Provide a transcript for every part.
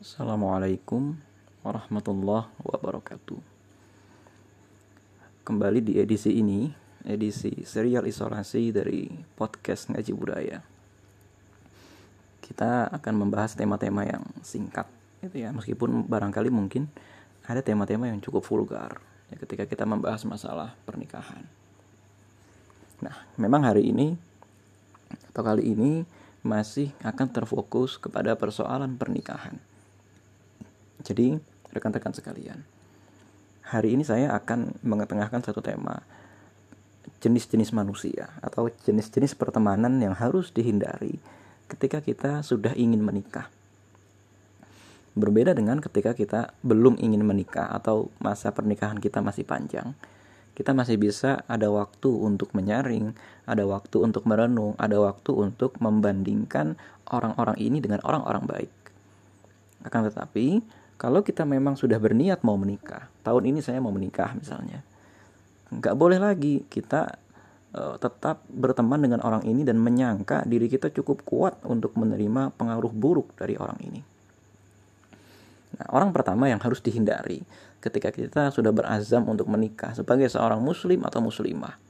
Assalamualaikum warahmatullahi wabarakatuh. Kembali di edisi ini, edisi serial isolasi dari podcast Ngaji Budaya. Kita akan membahas tema-tema yang singkat, itu ya, meskipun barangkali mungkin ada tema-tema yang cukup vulgar ya, ketika kita membahas masalah pernikahan. Nah, memang hari ini atau kali ini masih akan terfokus kepada persoalan pernikahan jadi, rekan-rekan sekalian, hari ini saya akan mengetengahkan satu tema jenis-jenis manusia atau jenis-jenis pertemanan yang harus dihindari ketika kita sudah ingin menikah. Berbeda dengan ketika kita belum ingin menikah atau masa pernikahan kita masih panjang. Kita masih bisa ada waktu untuk menyaring, ada waktu untuk merenung, ada waktu untuk membandingkan orang-orang ini dengan orang-orang baik. Akan tetapi, kalau kita memang sudah berniat mau menikah, tahun ini saya mau menikah misalnya, nggak boleh lagi kita uh, tetap berteman dengan orang ini dan menyangka diri kita cukup kuat untuk menerima pengaruh buruk dari orang ini. Nah, orang pertama yang harus dihindari ketika kita sudah berazam untuk menikah sebagai seorang muslim atau muslimah,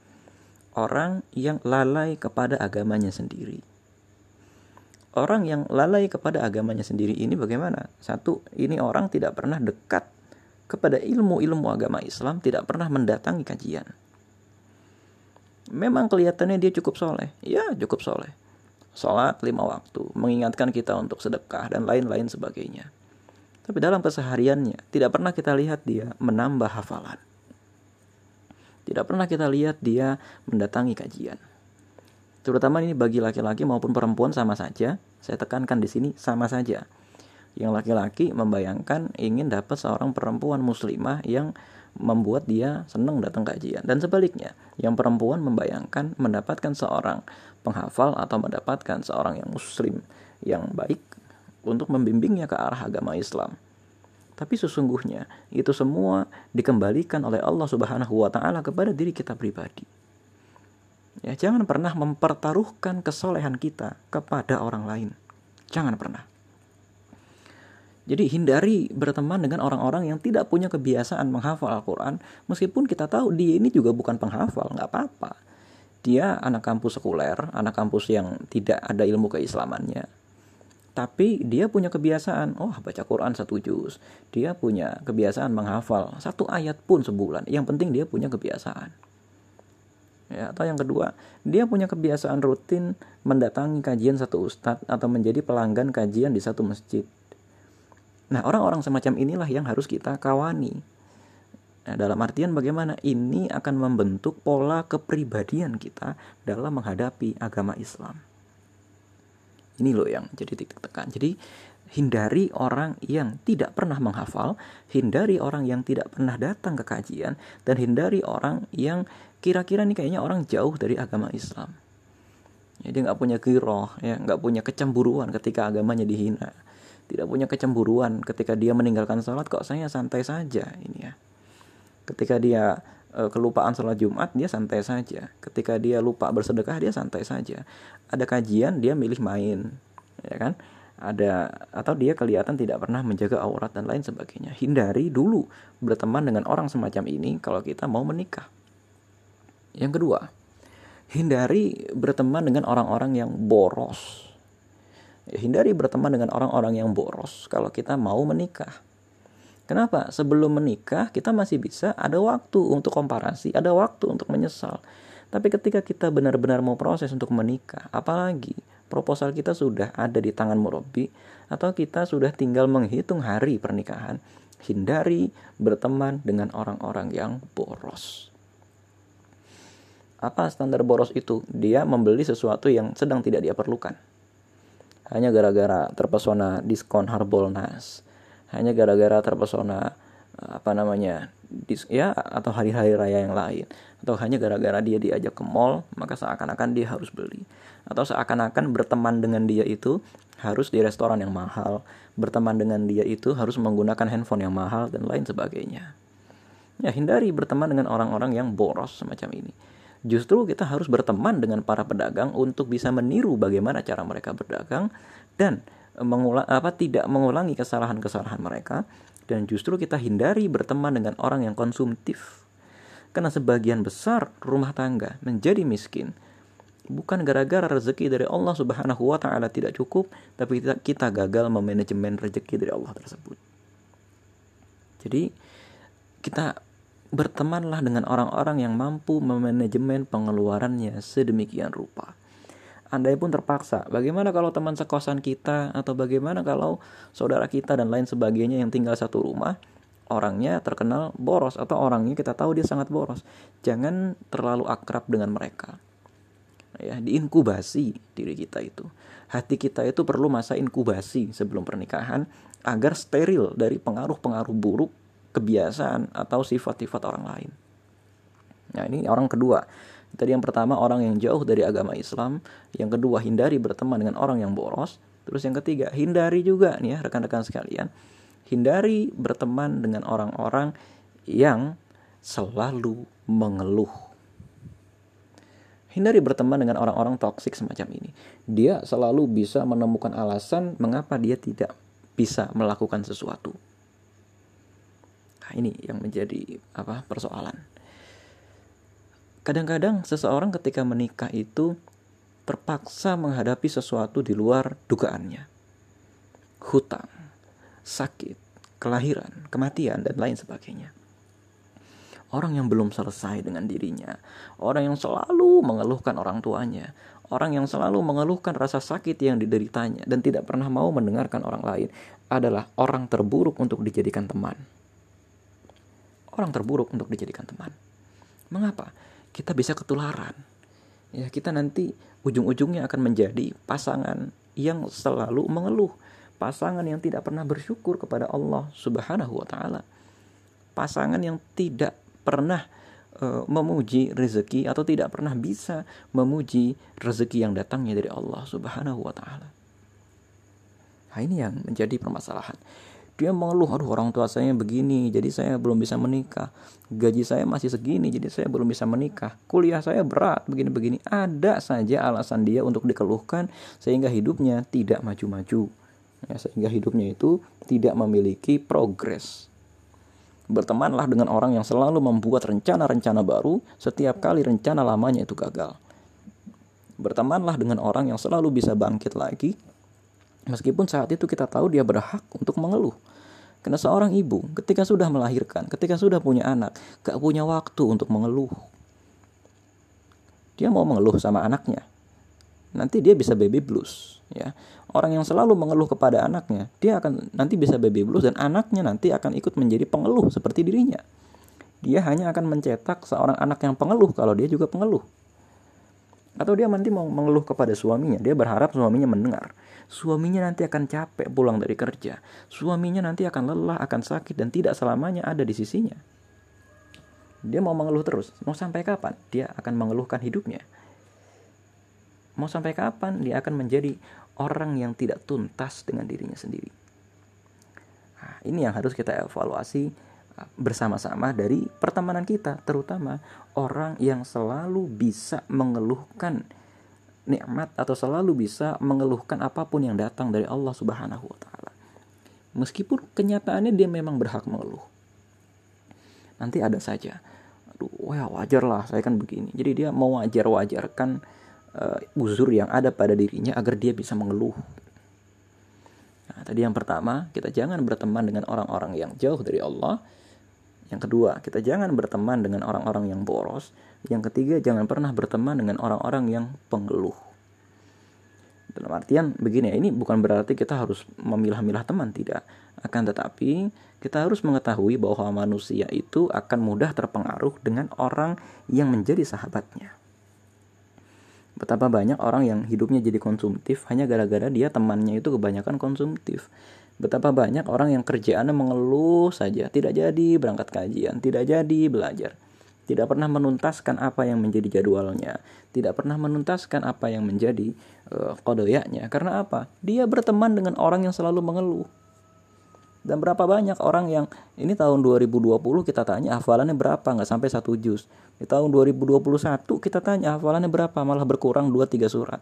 orang yang lalai kepada agamanya sendiri orang yang lalai kepada agamanya sendiri ini bagaimana? Satu, ini orang tidak pernah dekat kepada ilmu-ilmu agama Islam, tidak pernah mendatangi kajian. Memang kelihatannya dia cukup soleh, ya cukup soleh. Sholat lima waktu, mengingatkan kita untuk sedekah dan lain-lain sebagainya. Tapi dalam kesehariannya, tidak pernah kita lihat dia menambah hafalan. Tidak pernah kita lihat dia mendatangi kajian Terutama ini bagi laki-laki maupun perempuan sama saja. Saya tekankan di sini sama saja. Yang laki-laki membayangkan ingin dapat seorang perempuan muslimah yang membuat dia senang datang kajian dan sebaliknya yang perempuan membayangkan mendapatkan seorang penghafal atau mendapatkan seorang yang muslim yang baik untuk membimbingnya ke arah agama Islam. Tapi sesungguhnya itu semua dikembalikan oleh Allah Subhanahu wa taala kepada diri kita pribadi. Ya, jangan pernah mempertaruhkan kesolehan kita kepada orang lain. Jangan pernah. Jadi hindari berteman dengan orang-orang yang tidak punya kebiasaan menghafal Al-Quran Meskipun kita tahu dia ini juga bukan penghafal, nggak apa-apa. Dia anak kampus sekuler, anak kampus yang tidak ada ilmu keislamannya. Tapi dia punya kebiasaan, oh baca Quran satu juz Dia punya kebiasaan menghafal satu ayat pun sebulan. Yang penting dia punya kebiasaan ya atau yang kedua dia punya kebiasaan rutin mendatangi kajian satu ustadz atau menjadi pelanggan kajian di satu masjid. Nah orang-orang semacam inilah yang harus kita kawani. Nah, dalam artian bagaimana? Ini akan membentuk pola kepribadian kita dalam menghadapi agama Islam. Ini loh yang jadi titik tekan. Jadi hindari orang yang tidak pernah menghafal, hindari orang yang tidak pernah datang ke kajian, dan hindari orang yang kira-kira nih kayaknya orang jauh dari agama Islam. Ya, dia nggak punya giroh, ya nggak punya kecemburuan ketika agamanya dihina, tidak punya kecemburuan ketika dia meninggalkan sholat kok saya santai saja ini ya. Ketika dia e, kelupaan sholat Jumat dia santai saja, ketika dia lupa bersedekah dia santai saja. Ada kajian dia milih main, ya kan? ada atau dia kelihatan tidak pernah menjaga aurat dan lain sebagainya. Hindari dulu berteman dengan orang semacam ini kalau kita mau menikah. Yang kedua, hindari berteman dengan orang-orang yang boros. Hindari berteman dengan orang-orang yang boros kalau kita mau menikah. Kenapa? Sebelum menikah kita masih bisa ada waktu untuk komparasi, ada waktu untuk menyesal. Tapi ketika kita benar-benar mau proses untuk menikah, apalagi proposal kita sudah ada di tangan murabi atau kita sudah tinggal menghitung hari pernikahan, hindari berteman dengan orang-orang yang boros. Apa standar boros itu? Dia membeli sesuatu yang sedang tidak dia perlukan. Hanya gara-gara terpesona diskon Harbolnas. Hanya gara-gara terpesona apa namanya dis, ya atau hari-hari raya yang lain atau hanya gara-gara dia diajak ke mall maka seakan-akan dia harus beli atau seakan-akan berteman dengan dia itu harus di restoran yang mahal berteman dengan dia itu harus menggunakan handphone yang mahal dan lain sebagainya ya hindari berteman dengan orang-orang yang boros semacam ini justru kita harus berteman dengan para pedagang untuk bisa meniru bagaimana cara mereka berdagang dan mengulang apa tidak mengulangi kesalahan-kesalahan mereka dan justru kita hindari berteman dengan orang yang konsumtif. Karena sebagian besar rumah tangga menjadi miskin bukan gara-gara rezeki dari Allah Subhanahu wa taala tidak cukup, tapi kita, kita gagal memanajemen rezeki dari Allah tersebut. Jadi kita bertemanlah dengan orang-orang yang mampu memanajemen pengeluarannya sedemikian rupa. Andai pun terpaksa, bagaimana kalau teman sekosan kita atau bagaimana kalau saudara kita dan lain sebagainya yang tinggal satu rumah, orangnya terkenal boros atau orangnya kita tahu dia sangat boros. Jangan terlalu akrab dengan mereka. Ya, diinkubasi diri kita itu. Hati kita itu perlu masa inkubasi sebelum pernikahan agar steril dari pengaruh-pengaruh buruk kebiasaan atau sifat-sifat orang lain. Nah, ini orang kedua Tadi yang pertama orang yang jauh dari agama Islam, yang kedua hindari berteman dengan orang yang boros, terus yang ketiga hindari juga nih ya rekan-rekan sekalian, hindari berteman dengan orang-orang yang selalu mengeluh. Hindari berteman dengan orang-orang toksik semacam ini. Dia selalu bisa menemukan alasan mengapa dia tidak bisa melakukan sesuatu. Ini yang menjadi apa persoalan Kadang-kadang seseorang ketika menikah itu terpaksa menghadapi sesuatu di luar dugaannya. Hutang, sakit, kelahiran, kematian, dan lain sebagainya. Orang yang belum selesai dengan dirinya, orang yang selalu mengeluhkan orang tuanya, orang yang selalu mengeluhkan rasa sakit yang dideritanya dan tidak pernah mau mendengarkan orang lain adalah orang terburuk untuk dijadikan teman. Orang terburuk untuk dijadikan teman. Mengapa? kita bisa ketularan. Ya, kita nanti ujung-ujungnya akan menjadi pasangan yang selalu mengeluh, pasangan yang tidak pernah bersyukur kepada Allah Subhanahu wa taala. Pasangan yang tidak pernah uh, memuji rezeki atau tidak pernah bisa memuji rezeki yang datangnya dari Allah Subhanahu wa taala. Nah, ini yang menjadi permasalahan dia mengeluh aduh orang tua saya begini jadi saya belum bisa menikah. Gaji saya masih segini jadi saya belum bisa menikah. Kuliah saya berat begini-begini. Ada saja alasan dia untuk dikeluhkan sehingga hidupnya tidak maju-maju. Ya, sehingga hidupnya itu tidak memiliki progres. Bertemanlah dengan orang yang selalu membuat rencana-rencana baru setiap kali rencana lamanya itu gagal. Bertemanlah dengan orang yang selalu bisa bangkit lagi Meskipun saat itu kita tahu dia berhak untuk mengeluh. Karena seorang ibu ketika sudah melahirkan, ketika sudah punya anak, gak punya waktu untuk mengeluh. Dia mau mengeluh sama anaknya. Nanti dia bisa baby blues, ya. Orang yang selalu mengeluh kepada anaknya, dia akan nanti bisa baby blues dan anaknya nanti akan ikut menjadi pengeluh seperti dirinya. Dia hanya akan mencetak seorang anak yang pengeluh kalau dia juga pengeluh. Atau dia nanti mau mengeluh kepada suaminya, dia berharap suaminya mendengar. Suaminya nanti akan capek pulang dari kerja. Suaminya nanti akan lelah, akan sakit dan tidak selamanya ada di sisinya. Dia mau mengeluh terus. Mau sampai kapan? Dia akan mengeluhkan hidupnya. Mau sampai kapan dia akan menjadi orang yang tidak tuntas dengan dirinya sendiri. Nah, ini yang harus kita evaluasi bersama-sama dari pertemanan kita, terutama orang yang selalu bisa mengeluhkan nikmat atau selalu bisa mengeluhkan apa pun yang datang dari Allah Subhanahu wa taala. Meskipun kenyataannya dia memang berhak mengeluh. Nanti ada saja. Aduh, wah wajar lah saya kan begini. Jadi dia mau wajar-wajarkan uh, uzur yang ada pada dirinya agar dia bisa mengeluh. Nah, tadi yang pertama, kita jangan berteman dengan orang-orang yang jauh dari Allah. Yang kedua, kita jangan berteman dengan orang-orang yang boros. Yang ketiga, jangan pernah berteman dengan orang-orang yang pengeluh. Dalam artian begini ya, ini bukan berarti kita harus memilah-milah teman, tidak. Akan tetapi, kita harus mengetahui bahwa manusia itu akan mudah terpengaruh dengan orang yang menjadi sahabatnya. Betapa banyak orang yang hidupnya jadi konsumtif hanya gara-gara dia temannya itu kebanyakan konsumtif. Betapa banyak orang yang kerjaannya mengeluh saja, tidak jadi berangkat kajian, tidak jadi belajar tidak pernah menuntaskan apa yang menjadi jadwalnya, tidak pernah menuntaskan apa yang menjadi uh, kodoyaknya. Karena apa? Dia berteman dengan orang yang selalu mengeluh. Dan berapa banyak orang yang ini tahun 2020 kita tanya hafalannya berapa nggak sampai satu juz. Di tahun 2021 kita tanya hafalannya berapa malah berkurang 2-3 surat.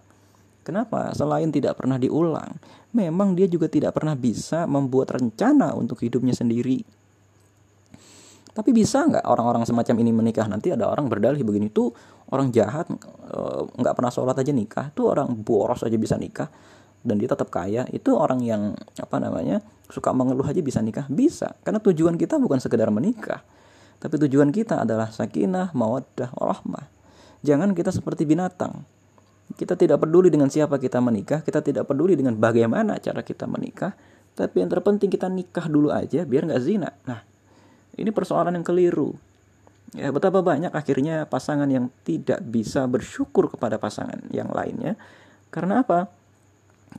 Kenapa? Selain tidak pernah diulang, memang dia juga tidak pernah bisa membuat rencana untuk hidupnya sendiri. Tapi bisa nggak orang-orang semacam ini menikah? Nanti ada orang berdalih begini tuh orang jahat eh, nggak pernah sholat aja nikah, tuh orang boros aja bisa nikah dan dia tetap kaya. Itu orang yang apa namanya suka mengeluh aja bisa nikah? Bisa, karena tujuan kita bukan sekedar menikah, tapi tujuan kita adalah sakinah, mawaddah, warahmah. Jangan kita seperti binatang kita tidak peduli dengan siapa kita menikah, kita tidak peduli dengan bagaimana cara kita menikah, tapi yang terpenting kita nikah dulu aja biar nggak zina. Nah, ini persoalan yang keliru. Ya, betapa banyak akhirnya pasangan yang tidak bisa bersyukur kepada pasangan yang lainnya. Karena apa?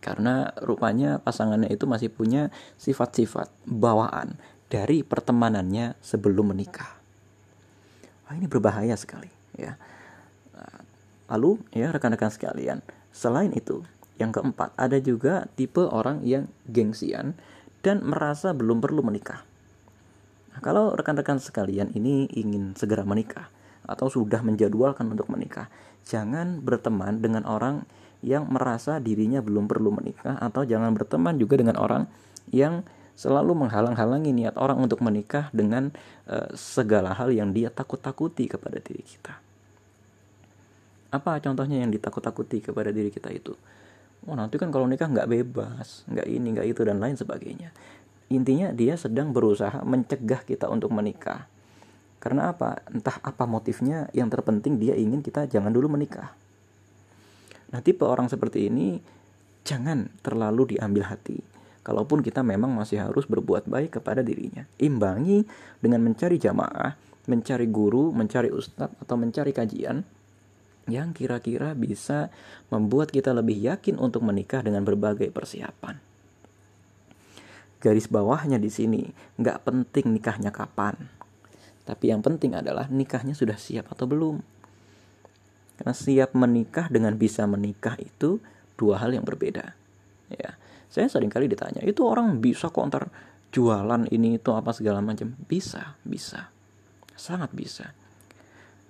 Karena rupanya pasangannya itu masih punya sifat-sifat bawaan dari pertemanannya sebelum menikah. Wah, ini berbahaya sekali, ya. Lalu ya rekan-rekan sekalian, selain itu, yang keempat ada juga tipe orang yang gengsian dan merasa belum perlu menikah. Nah, kalau rekan-rekan sekalian ini ingin segera menikah atau sudah menjadwalkan untuk menikah, jangan berteman dengan orang yang merasa dirinya belum perlu menikah atau jangan berteman juga dengan orang yang selalu menghalang-halangi niat orang untuk menikah dengan uh, segala hal yang dia takut-takuti kepada diri kita. Apa contohnya yang ditakut-takuti kepada diri kita itu? Oh nanti kan kalau nikah nggak bebas, nggak ini, nggak itu dan lain sebagainya. Intinya dia sedang berusaha mencegah kita untuk menikah. Karena apa? Entah apa motifnya, yang terpenting dia ingin kita jangan dulu menikah. Nah tipe orang seperti ini jangan terlalu diambil hati. Kalaupun kita memang masih harus berbuat baik kepada dirinya. Imbangi dengan mencari jamaah, mencari guru, mencari ustadz, atau mencari kajian yang kira-kira bisa membuat kita lebih yakin untuk menikah dengan berbagai persiapan. Garis bawahnya di sini, nggak penting nikahnya kapan. Tapi yang penting adalah nikahnya sudah siap atau belum. Karena siap menikah dengan bisa menikah itu dua hal yang berbeda. Ya, saya sering kali ditanya, itu orang bisa kok ntar jualan ini itu apa segala macam? Bisa, bisa. Sangat bisa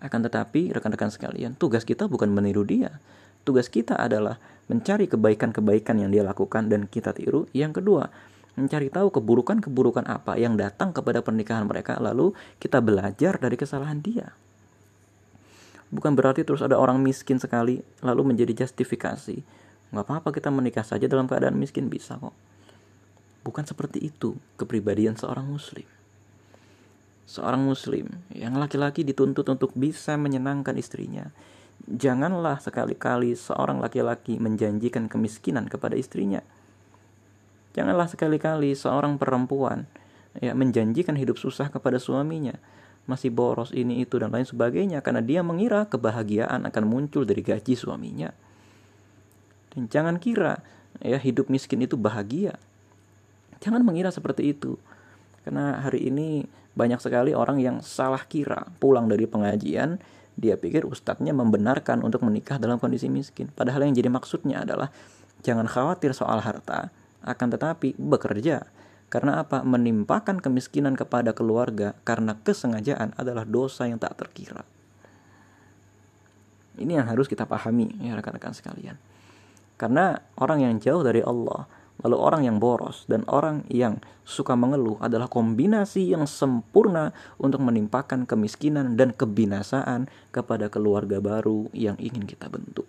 akan tetapi, rekan-rekan sekalian, tugas kita bukan meniru dia. Tugas kita adalah mencari kebaikan-kebaikan yang dia lakukan dan kita tiru. Yang kedua, mencari tahu keburukan-keburukan apa yang datang kepada pernikahan mereka, lalu kita belajar dari kesalahan dia. Bukan berarti terus ada orang miskin sekali, lalu menjadi justifikasi. Nggak apa-apa kita menikah saja dalam keadaan miskin, bisa kok. Bukan seperti itu kepribadian seorang muslim seorang muslim yang laki-laki dituntut untuk bisa menyenangkan istrinya. Janganlah sekali-kali seorang laki-laki menjanjikan kemiskinan kepada istrinya. Janganlah sekali-kali seorang perempuan ya menjanjikan hidup susah kepada suaminya, masih boros ini itu dan lain sebagainya karena dia mengira kebahagiaan akan muncul dari gaji suaminya. Dan jangan kira ya hidup miskin itu bahagia. Jangan mengira seperti itu. Karena hari ini banyak sekali orang yang salah kira. Pulang dari pengajian dia pikir ustadznya membenarkan untuk menikah dalam kondisi miskin. Padahal yang jadi maksudnya adalah jangan khawatir soal harta akan tetapi bekerja. Karena apa? Menimpakan kemiskinan kepada keluarga karena kesengajaan adalah dosa yang tak terkira. Ini yang harus kita pahami ya rekan-rekan sekalian. Karena orang yang jauh dari Allah Lalu orang yang boros dan orang yang suka mengeluh adalah kombinasi yang sempurna untuk menimpakan kemiskinan dan kebinasaan kepada keluarga baru yang ingin kita bentuk.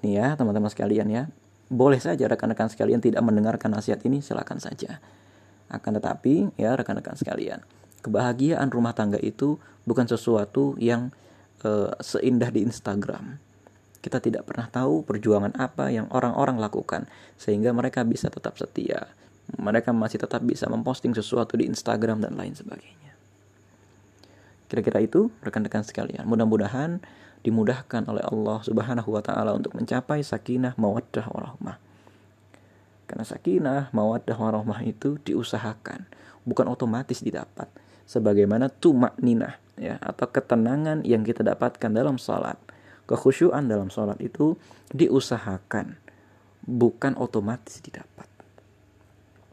Ini ya teman-teman sekalian ya. Boleh saja rekan-rekan sekalian tidak mendengarkan nasihat ini silakan saja. Akan tetapi ya rekan-rekan sekalian, kebahagiaan rumah tangga itu bukan sesuatu yang uh, seindah di Instagram kita tidak pernah tahu perjuangan apa yang orang-orang lakukan sehingga mereka bisa tetap setia. Mereka masih tetap bisa memposting sesuatu di Instagram dan lain sebagainya. Kira-kira itu rekan-rekan sekalian. Mudah-mudahan dimudahkan oleh Allah Subhanahu wa taala untuk mencapai sakinah, mawaddah, warahmah. Karena sakinah, mawaddah, warahmah itu diusahakan, bukan otomatis didapat. Sebagaimana tumak ninah ya atau ketenangan yang kita dapatkan dalam salat Kekhusyuan dalam sholat itu diusahakan, bukan otomatis didapat.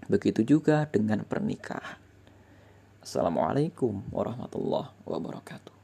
Begitu juga dengan pernikahan. Assalamualaikum warahmatullahi wabarakatuh.